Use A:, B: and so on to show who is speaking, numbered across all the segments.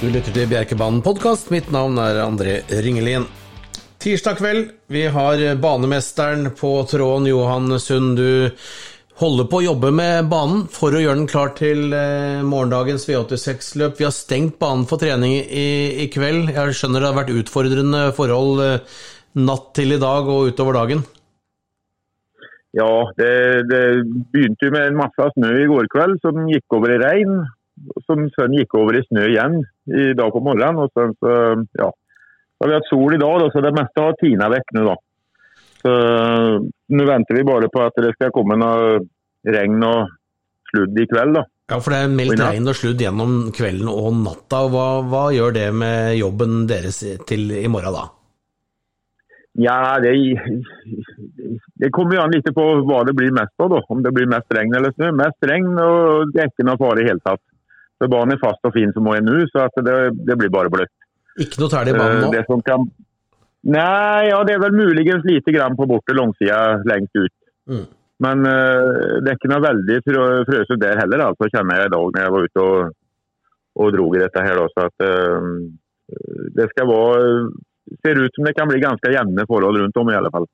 A: Du lytter til Bjerkebanen podkast. Mitt navn er André Ringelien. Tirsdag kveld, vi har banemesteren på tråden, Johan Sund. Du holder på å jobbe med banen for å gjøre den klar til eh, morgendagens V86-løp. Vi har stengt banen for trening i, i, kveld. Jeg skjønner det har vært utfordrende forhold eh, natt til i dag og utover dagen?
B: Ja, det, det begynte med en masse snø i går kveld som gikk over i regn som sen gikk over i snø igjen i dag på morgenen. og sen så, ja, så har vi hatt sol i dag, da, så det meste har tina vekk nå. da. Så Nå venter vi bare på at det skal komme noe regn og sludd i kveld. da.
A: Ja, for det er meldt regn og sludd gjennom kvelden og natta. Hva, hva, gjør det med jobben deres til i morgen da?
B: Ja, det, det kommer jo an litt på hva det blir mest av. da. Om det blir mest regn eller snø. Mest regn, og det er ikke noe fare i hele tatt. Så banen er fast og fin som hun er nå, så det, det, blir bare bløtt.
A: Ikke noe tæl i banen nå?
B: Eh, kan... Nei, ja, det er vel muligens lite grann på borte langsida lengst ut. Mm. Men uh, det er ikke noe veldig frøsent der heller, altså, kjenner jeg i dag når jeg var ute og, og drog i dette her. Da, så at uh, det skal være ser ut som det kan bli ganske jevne forhold rundt om i alle fall.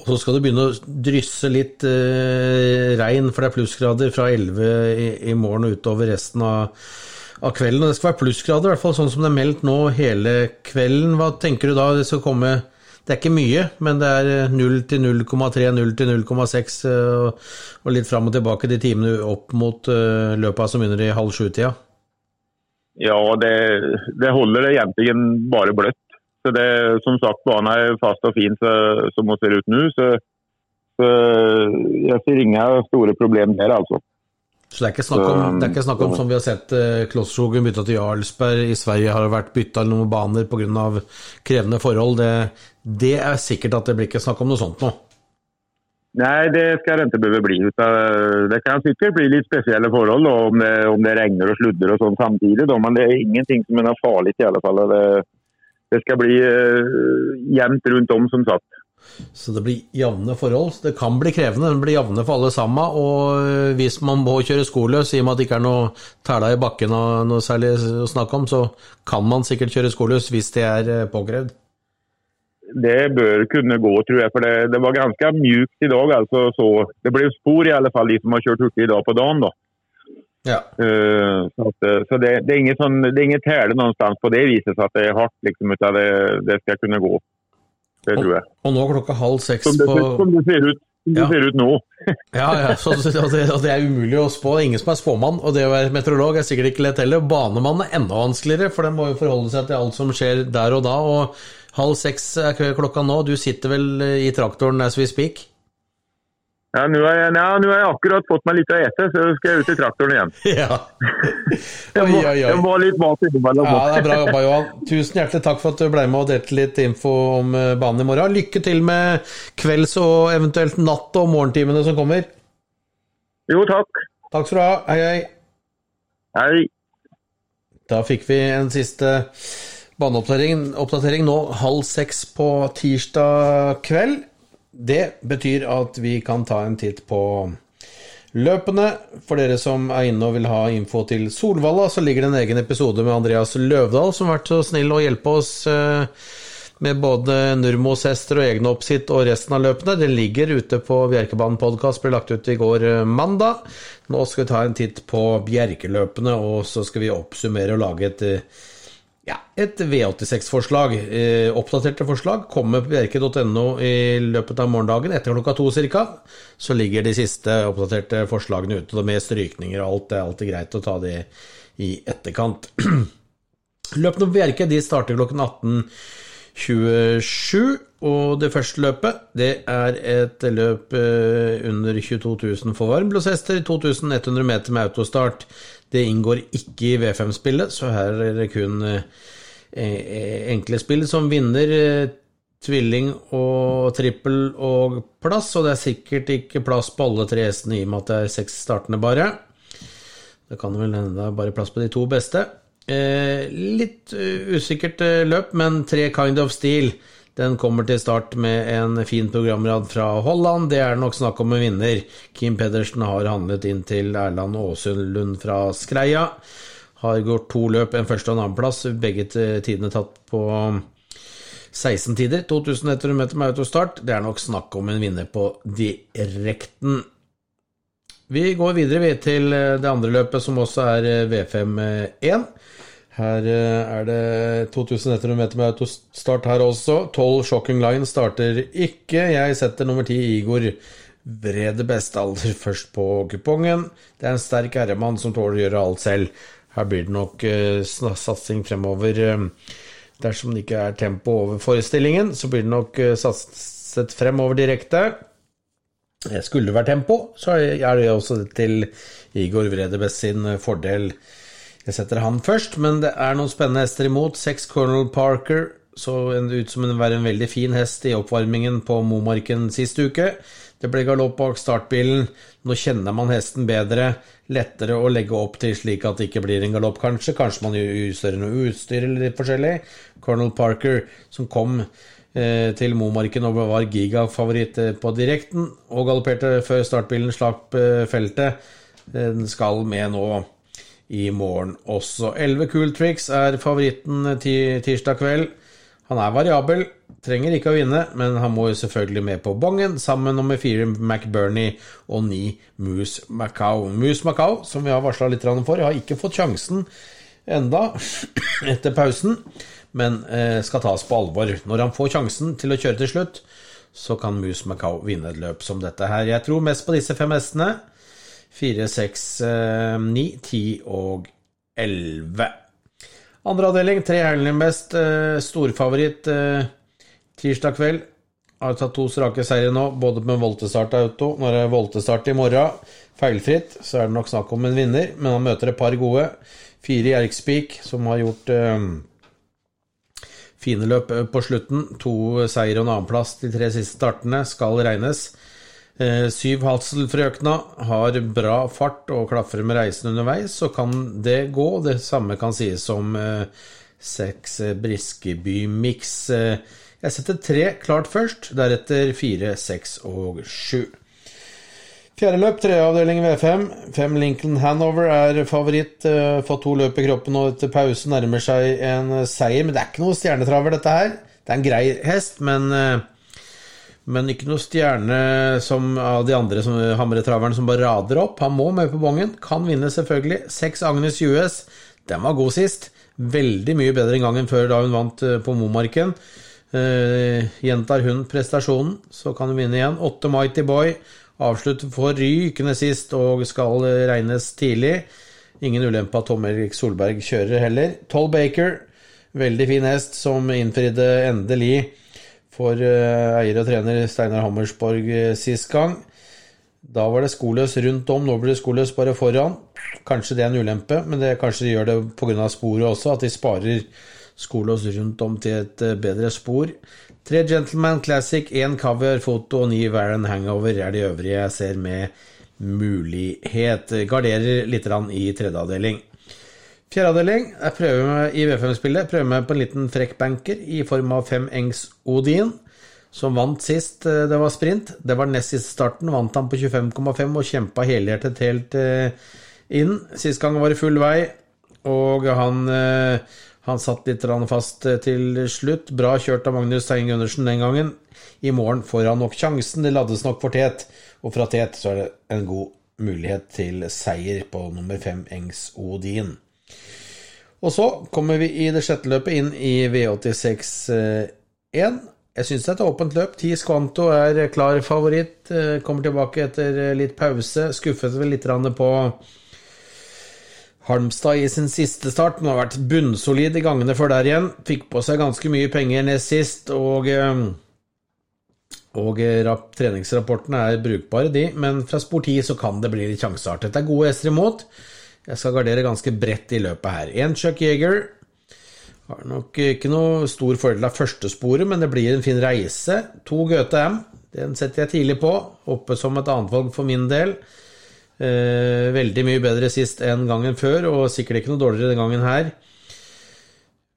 A: Og så skal du begynne å drysse litt eh, regn, for det er plussgrader fra 11 i, i morgen og utover resten av, av, kvelden. Og det skal være plussgrader, i hvert fall sånn som det er meldt nå hele kvelden. Hva tenker du da det skal komme? Det er ikke mye, men det er 0 til 0,3, 0 til 0,6 og, og litt fram og tilbake de timene opp mot uh, løpa som begynner i halv sju-tida.
B: Ja, det, det holder egentlig bare bløtt. Så det, som sagt, banen er fast og fin så, som den ser ut nå. Så, så, jeg ser ingen store problemer der, altså.
A: Så det er ikke snakk om, det er ikke snakk om som vi har sett eh, Klossskogen bytta til Jarlsberg, i Sverige har det vært bytta noen baner pga. krevende forhold. Det, det, er sikkert at det blir ikke snakk om noe sånt nå?
B: Nei, det skal det ikke behøve bli. Det kan sikkert bli litt spesielle forhold om, det, om, det, regner og sludder og sånn samtidig. Men det er ingenting som er farlig i alle fall. Det, det skal bli uh, jevnt rundt om, som sagt.
A: Så det blir jevne forhold. Det kan bli krevende, det blir jevne for alle sammen. Og eh, hvis man må kjøre skoløs, i og med at det ikke er noe tæla i bakken og noe særlig å snakke om, så kan man sikkert kjøre skoløs hvis det er eh, påkrevd?
B: Det bør kunne gå, tror jeg. For det, det var ganske mjukt i dag. altså så Det ble spor i alle fall, de som har kjørt hurtig i dag på dagen. da. Ja. Uh, så, at, eh, så det, det, er ingen sånn, det er ingen tele sted på det viser seg at det er hardt liksom, ut av det, det skal kunne gå. Det tror jeg.
A: Og, nå klokka halv seks
B: som
A: det, på
B: Som det ser ut, det ser ut nå.
A: ja, ja så, og, det, og det er umulig å spå. Ingen som er spåmann. Og det å være meteorolog er sikkert ikke lett heller. Banemann er enda vanskeligere, for den må jo forholde seg til alt som skjer der og da. Og halv seks er klokka nå. Du sitter vel i traktoren as we speak?
B: Ja, nå har, jeg, ja, har jeg akkurat fått meg litt å ete, så skal jeg ut i traktoren igjen.
A: Ja.
B: jeg, må, jeg må litt mat innimellom.
A: Ja, det er bra jobba, Johan. Tusen hjertelig takk for at du ble med og delte litt info om eh, banen i morgen. Lykke til med kvelds- og eventuelt natt- og morgentimene som kommer.
B: Jo, takk.
A: Takk skal du ha. Hei, hei.
B: Hei.
A: Da fikk vi en siste baneoppdatering nå halv seks på tirsdag kveld. Det betyr at vi kan ta en titt på løpene. For dere som er inne og vil ha info til Solvalla, så ligger det en egen episode med Andreas Løvdahl, som har vært så snill å hjelpe oss eh, med både Nurmos hester og egne oppsitt og resten av løpene. Den ligger ute på Bjerkebanen podkast, ble lagt ut i går eh, mandag. Nå skal vi ta en titt på Bjerkeløpene, og så skal vi oppsummere og lage et eh, ja, et V86-forslag. Eh, oppdaterte forslag kommer på bjerke.no i løpet av morgendagen. Etter klokka to ca. så ligger de siste oppdaterte forslagene ute, med strykninger og alt. Det er alltid greit å ta de i etterkant. Løpene på Bjerke starter klokken 18.27, og det første løpet det er et løp eh, under 22 000 for varmblodshester, 2100 meter med autostart. Det inngår ikke i V5-spillet, så her er det kun eh, eh, enkle spill som vinner eh, tvilling og trippel og plass, og det er sikkert ikke plass på alle tre hestene i og med at det er seks startende bare. Det kan vel hende det er bare plass på de to beste. litt usikkert løp, men tre kind of steel. Den kommer til start med en fin programrad fra Holland. Det er nok snakk om en vinner. Kim Pedersen har handlet inn til Erland Åsund fra Skreia. Har gått to løp, en første og en annenplass. Begge tidene tatt på 16 tider. 2100 meter med autostart. Det er nok snakk om en vinner på direkten. Vi går videre til det andre løpet, som også er V5-1. Her er det 2100 meter med autostart her også. 12 Shocking Line starter ikke. Jeg setter nummer 10 Igor Vrede Bestalder først på kupongen. Det er en sterk herremann som tåler å gjøre alt selv. Her blir det nok uh, satsing fremover. Dersom det ikke er tempo over forestillingen, så blir det nok satset fremover direkte. Skulle det være tempo, så er det også til Igor Vredebest sin fordel. Jeg setter han først, men det er noen spennende hester imot. Seks Colonel Parker så ut som å være en veldig fin hest i oppvarmingen på Momarken sist uke. Det ble galopp bak startbilen. Nå kjenner man hesten bedre. Lettere å legge opp til slik at det ikke blir en galopp, kanskje. Kanskje man justerer noe utstyr eller litt forskjellig. Colonel Parker, som kom eh, til Momarken og var gigafavoritt eh, på direkten, og galopperte før startbilen slapp eh, feltet, den skal med nå i morgen også. 11 Cool Tricks er favoritten tirsdag kveld. Han er variabel, trenger ikke å vinne, men han må jo selvfølgelig med på bongen, sammen med nummer fire McBurney og ni Moose Macau. Moose Macau, som vi har varsla litt for, har ikke fått sjansen enda etter pausen, men eh, skal tas på alvor. Når han får sjansen til å kjøre til slutt, så kan Moose Macau vinne et løp som dette her. Jeg tror mest på disse fem hestene. Fire, seks, eh, ni, ti og elleve. Andre avdeling, tre helger best. Eh, storfavoritt eh, tirsdag kveld. Har tatt to strake seire nå, både med voltestart auto. Når det er voltestart i morgen, feilfritt, så er det nok snakk om en vinner. Men han møter et par gode. Fire Jerkspik, som har gjort eh, fine løp på slutten. To seier og en annenplass de tre siste startene skal regnes. Eh, syv Hasselfrøkna har bra fart og klaffer med reisen underveis, så kan det gå. Det samme kan sies om eh, seks eh, Briskeby-miks. Jeg setter tre klart først, deretter fire, seks og sju. Fjerde løp, tredjeavdeling V5. Fem Lincoln Hanover er favoritt. Fått to løp i kroppen og etter pause nærmer seg en seier. Men det er ikke noe stjernetraver, dette her. Det er en grei hest, men men ikke noe stjerne som av de andre som hamretraverne som bare rader opp. Han må med på bongen. Kan vinne, selvfølgelig. Seks Agnes US. Den var god sist. Veldig mye bedre enn før, da hun vant eh, på Momarken. Uh, gjentar hun prestasjonen, så kan hun vinne igjen. Åtte Mighty Boy avslutter forrykende sist og skal regnes tidlig. Ingen ulempe at Tom Erik Solberg kjører heller. Toll Baker, veldig fin hest som innfridde endelig for eh, eier og trener Steinar Hammersborg eh, sist gang. Da var det skoløs rundt om, nå blir det skoløs bare foran. Kanskje det er en ulempe, men det kanskje de gjør det pga. sporet også, at de sparer skoløs rundt om til et eh, bedre spor. Tre Gentleman Classic, én Caviar Foto og ni Varan Hangover er de øvrige jeg ser med mulighet. Garderer litt i tredje avdeling. Fjerde avdeling. Jeg prøver meg i V5-spillet. Prøver meg på en liten frekk banker i form av fem Engs Odin, som vant sist eh, det var sprint. Det var nest siste starten. Vant han på 25,5 og kjempa helhjertet helt eh, inn. Sist gang var det full vei, og han, eh, han satt litt fast til slutt. Bra kjørt av Magnus Stein Gundersen den gangen. I morgen får han nok sjansen. Det laddes nok for tet, og fra tet så er det en god mulighet til seier på nummer fem Engs Odin. Og så kommer vi i det sjette løpet inn i V86-1. Jeg syns det er et åpent løp. Tis Quanto er klar favoritt. Eh, kommer tilbake etter litt pause. Skuffet vel litt på Halmstad i sin siste start. Men har vært bunnsolid i gangene før der igjen. Fikk på seg ganske mye penger nest sist, og eh, og treningsrapportene er brukbare, de, men fra spor 10 så kan det bli litt sjanseart. Dette er gode hester imot. Jeg skal gardere ganske bredt i løpet her. Én Chuck Yeager. Har nok ikke noe stor fordel av første sporet, men det blir en fin reise. To Goethe M. Den setter jeg tidlig på, oppe som et annetvalg for min del. Eh, veldig mye bedre sist enn gangen før, og sikkert ikke noe dårligere den gangen her.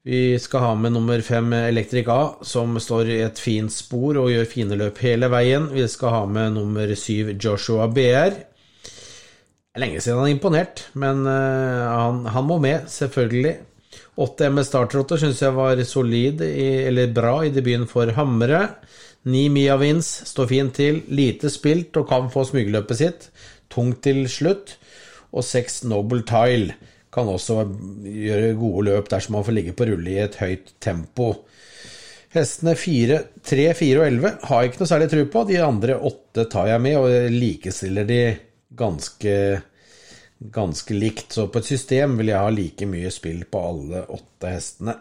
A: Vi skal ha med nummer fem Electric A, som står i et fint spor og gjør fine løp hele veien. Vi skal ha med nummer syv Joshua BR. Er lenge siden han har imponert, men uh, han, han, må med, selvfølgelig. 8 MS startrotter syns jeg var solid, i, eller bra, i debuten for Hamre. 9 Mia Vins står fint til, lite spilt og kan få smygeløpet sitt. Tungt til slutt. Og 6 Noble Tile kan også gjøre gode løp dersom man får ligge på rulle i et høyt tempo. Hestene 4, 3, 4 og 11 har jeg ikke noe særlig tro på. De andre åtte tar jeg med, og likestiller de ganske, ganske likt. Så på et system vil jeg ha like mye spill på alle åtte hestene.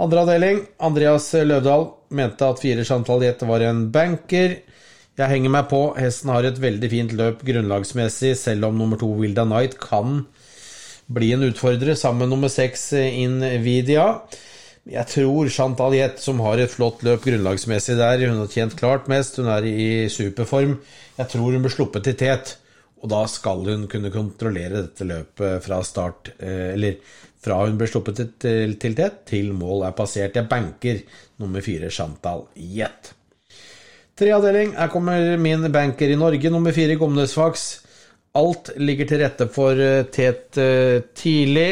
A: Andre avdeling, Andreas Løvdahl mente at fire Chantaliette var en banker. Jeg henger meg på. Hesten har et veldig fint løp grunnlagsmessig, selv om nummer to Wilda Knight kan bli en utfordrer sammen med nummer seks Invidia. Jeg tror Chantal Jett, som har et flott løp grunnlagsmessig der, hun har tjent klart mest, hun er i superform. Jeg tror hun blir sluppet til tet, og da skal hun kunne kontrollere dette løpet fra start, eh, eller fra hun blir sluppet til, til tet, til mål er passert. Jeg banker nummer fire Chantal Jett. Treavdeling, her kommer min banker i Norge, nummer fire Gomnesfax. Alt ligger til rette for eh, tet eh, tidlig.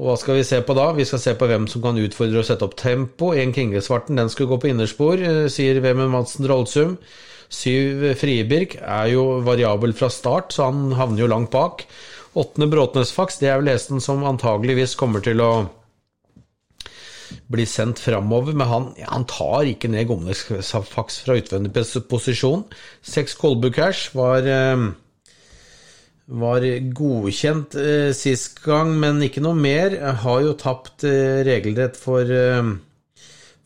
A: Og hva skal vi se på da? Vi skal se på hvem som kan utfordre og sette opp tempo. En Kingesvarten den skulle gå på innerspor, sier Vemund Madsen Rollsum. Syv Friebirk er jo variabel fra start, så han havner jo langt bak. Åttende Bråtnesfaks, det er vel hesten som antageligvis kommer til å bli sendt framover, men han, ja, han, tar ikke ned Gomnesfaks fra utvendig posisjon. Seks Kolbu Cash var eh, var godkjent eh, sist gang, men ikke noe mer. Har jo tapt eh, regelrett for,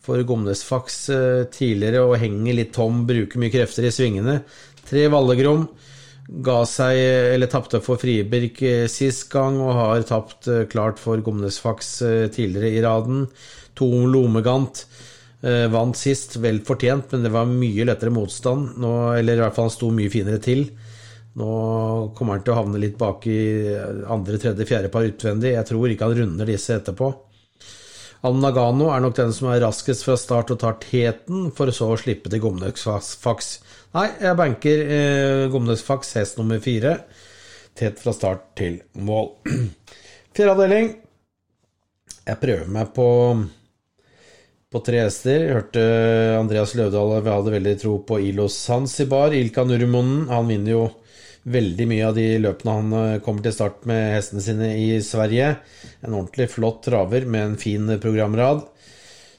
A: for Gomnesfax eh, tidligere og henger litt tom, bruker mye krefter i svingene. Tre Vallegrom ga seg, eller tapte for Friberg eh, sist gang, og har tapt eh, klart for Gomnesfax tidligere i raden. To Lomegant vant sist, vel fortjent, men det var mye lettere motstand. Nå, eller i hvert fall han sto mye finere til. Nå kommer han til å havne litt bak i andre, tredje, fjerde par utvendig. Jeg tror ikke han runder disse etterpå. Al Nagano er nok den som er raskest fra start og tar teten, for så å slippe til Gomnøksfaks. Nei, jeg banker eh, Gomnøksfaks hest nummer fire. Tet fra start til mål. Fjerde avdeling. Jeg prøver meg på på tre hester. Jeg hørte Andreas Løvdahl hadde veldig tro på Ilo Zanzibar. Ilka Nurmonen, han vinner jo veldig mye av de løpene han eh, kommer til start med hestene sine i Sverige. En ordentlig flott traver med en fin programrad.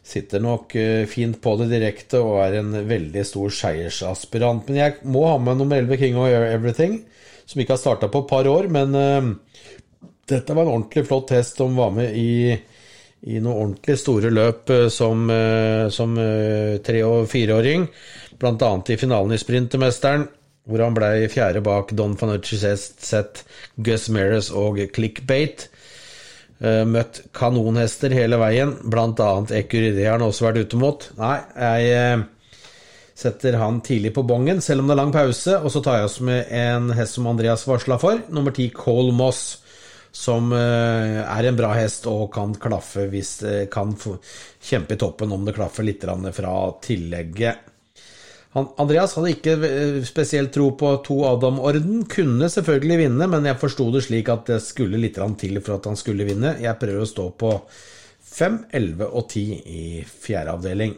A: Sitter nok eh, fint på det direkte og er en veldig stor seiersaspirant. Men jeg må ha med nummer 11 King of Everything, som ikke har starta på et par år. Men uh, dette var en ordentlig flott hest som var med i, i noen ordentlig store løp som, uh, som uh, tre- og fireåring. Annet i finalen i Sprintermesteren hvor han ble fjerde bak Don Fanucci Sett, Gus Meres og Clickbait. Uh, møtt kanonhester hele veien, blant annet Det har han også vært ute mot. Nei, jeg uh, setter han tidlig på bongen, selv om det er lang pause, og så tar jeg oss med en hest som Andreas varsla for, nummer ti Cole Moss, som uh, er en bra hest og kan klaffe hvis kan kjempe i toppen om det klaffer litt fra tillegget. Andreas hadde ikke eh, spesielt tro på to Adam-orden. Kunne selvfølgelig vinne, men jeg forsto det slik at det skulle litt til for at han skulle vinne. Jeg prøver å stå på 5, 11 og 10 i fjerde avdeling.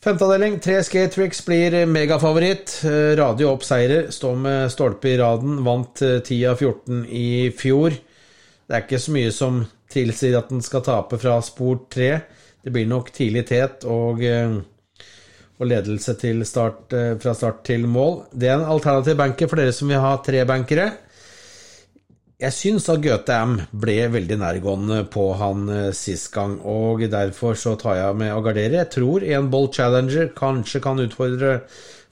A: Femte avdeling, tre skate tricks blir megafavoritt. Eh, Radio opp seirer, står med stolpe i raden. Vant 10 eh, av 14 i fjor. Det er ikke så mye som tilsier at den skal tape fra spor 3. Det blir nok tidlig tet og og ledelse start, eh, fra start til mål. Det er en alternativ banker for dere som vil ha tre bankere. Jeg syns at Goethe M ble veldig nærgående på han eh, sist gang, og derfor så tar jeg med å gardere. Jeg tror en Bolt Challenger kanskje kan utfordre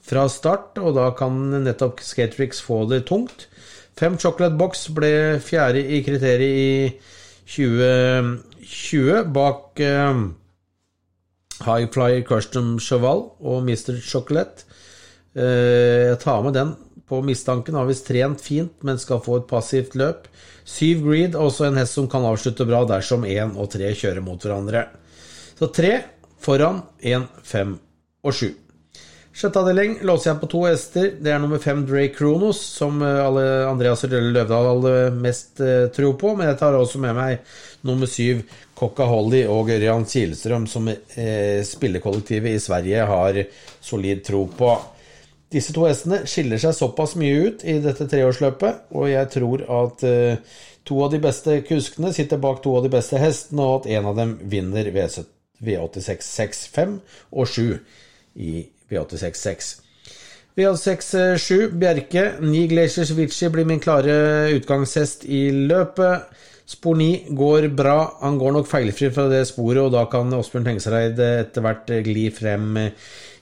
A: fra start, og da kan nettopp Skatrix få det tungt. Fem Chocolate Box ble fjerde i kriteriet i 2020, bak eh, High Flyer Custom Cheval og Mr. Chocolate. Eh, jeg tar med den på mistanken. Har visst trent fint, men skal få et passivt løp. Syv Greed, også en hest som kan avslutte bra dersom én og tre kjører mot hverandre. Så tre foran én, fem og sju. Sjette avdeling låser jeg på to hester. Det er nummer fem Dre Kronos, som eh, Andreas Rølle Løvdahl hadde mest eh, tro på. Men jeg tar også med meg nummer syv Kokka Holly og Ørjan Kielstrøm, som eh, spillekollektivet i Sverige har solid tro på. Disse to hestene skiller seg såpass mye ut i dette treårsløpet, og jeg tror at eh, to av de beste kuskene sitter bak to av de beste hestene, og at en av dem vinner V86 6, 5 og 7 i V86 6. V86 7, Bjerke. Ni Glaciers Vici blir min klare utgangshest i løpet. Spor 9 går bra. Han går nok feilfri fra det sporet, og da kan Åsbjørn Tengsereid etter hvert gli frem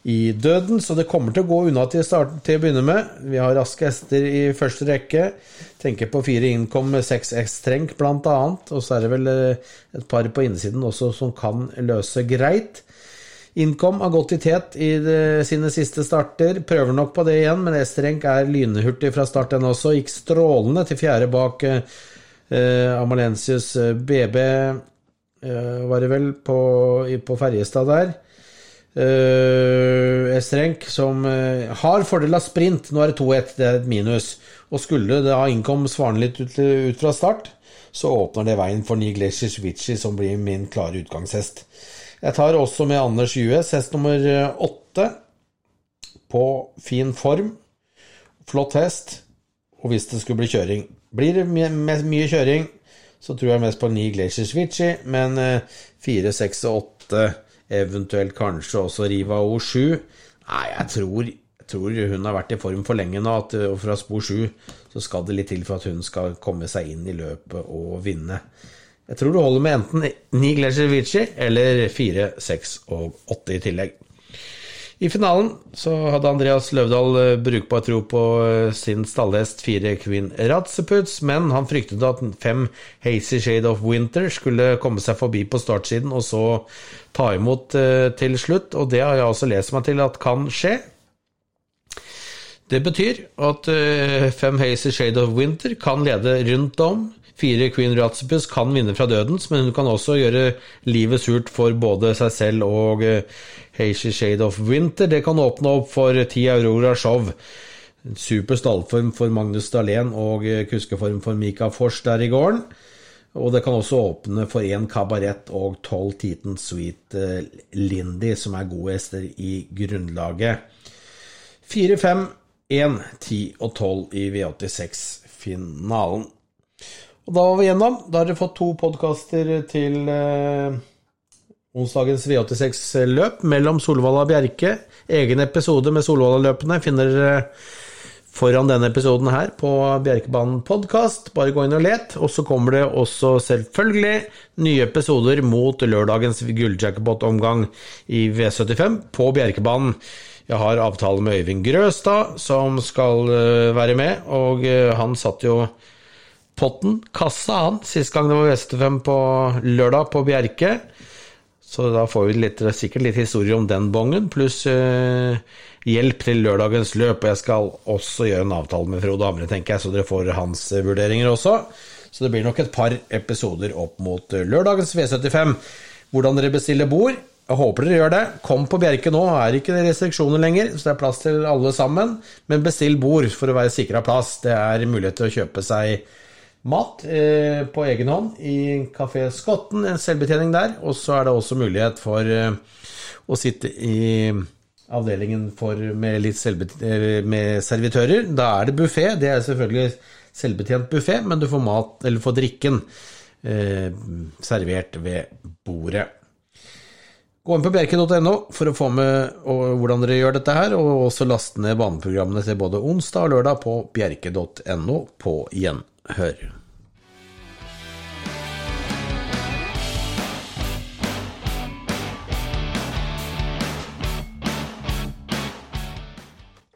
A: i døden, så det kommer til å gå unna til, start, til å begynne med. Vi har raske hester i første rekke. Tenker på fire innkom seks ekstrenk bl.a. Og så er det vel eh, et par på innsiden også som kan løse greit. Innkom har gått i tet i de, sine siste starter. Prøver nok på det igjen, men S-trenk er lynhurtig fra start, den også. Gikk strålende til fjerde bak eh, Amalensius BB, eh, var det vel, på, på Ferjestad der. Uh, Estrenk, som uh, har fordel av sprint. Nå er det 2-1, det er et minus. Og skulle da innkom Svaren litt ut, ut, fra start, så åpner det veien for Niglesic Vici, som blir min klare utgangshest. Jeg tar også med Anders US, hest nummer åtte, på fin form. Flott hest. Og hvis det skulle bli kjøring Blir det mye, mye kjøring, så tror jeg mest på Niglesic Vici, men fire, 4, 6 og 8 eventuelt kanskje også Riva O7. Nei, jeg tror, jeg tror, hun har vært i form for lenge nå, at, og fra spor 7 så skal det litt til for at hun skal komme seg inn i løpet og vinne. Jeg tror det holder med enten 9 Vici eller 4, 6 og 8 i tillegg. I finalen så hadde Andreas Løvdahl eh, brukbar tro på eh, sin stallhest fire Queen Ratseputs, men han fryktet at fem Hazy Shade of Winter skulle komme seg forbi på startsiden og så ta imot eh, til slutt, og det har jeg også lest meg til at kan skje. Det betyr at fem Hazy Shade of Winter kan lede rundt om. Fire Queen Ratsipus kan vinne fra dødens, men hun kan også gjøre livet surt for både seg selv og Hazy Shade of Winter. Det kan åpne opp for ti Aurora Show. Super stallform for Magnus Dahlén og kuskeform for Mika Fors der i gården. Og det kan også åpne for én kabaret og tolv Titen Sweet eh, Lindy, som er gode hester i grunnlaget. 4, 5, 1, 10 og 12 i V86-finalen. Og da var vi gjennom. Da har dere fått to podkaster til eh, Onsdagens V86-løp mellom Solvalla og Bjerke. Egen episode med Solvalla-løpene finner dere foran denne episoden her på Bjerkebanen podkast. Bare gå inn og let. Og så kommer det også selvfølgelig nye episoder mot lørdagens gulljackpot-omgang i V75 på Bjerkebanen. Jeg har avtale med Øyvind Grøstad, som skal eh, være med, og eh, han satt jo potten, kassa, han, sist gang det var V75 på lørdag på Bjerke. Så da får vi litt, sikkert litt historier om den bongen, pluss uh, hjelp til lørdagens løp. Og jeg skal også gjøre en avtale med Frode Hamre, tenker jeg, så dere får hans vurderinger også. Så det blir nok et par episoder opp mot lørdagens V75. Hvordan dere bestiller bord. Jeg håper dere gjør det. Kom på Bjerke nå, er ikke det restriksjoner lenger, så det er plass til alle sammen. Men bestill bord for å være sikra plass. Det er mulighet til å kjøpe seg mat eh, på egen hånd i Kafé Skotten, en selvbetjening der. Og så er det også mulighet for eh, å sitte i avdelingen for, med, eh, med servitører. Da er det buffé. Det er selvfølgelig selvbetjent buffé, men du får mat, eller får drikken eh, servert ved bordet. Gå inn på bjerke.no for å få med hvordan dere gjør dette her, og også laste ned baneprogrammene til både onsdag og lørdag på bjerke.no på gjenhør.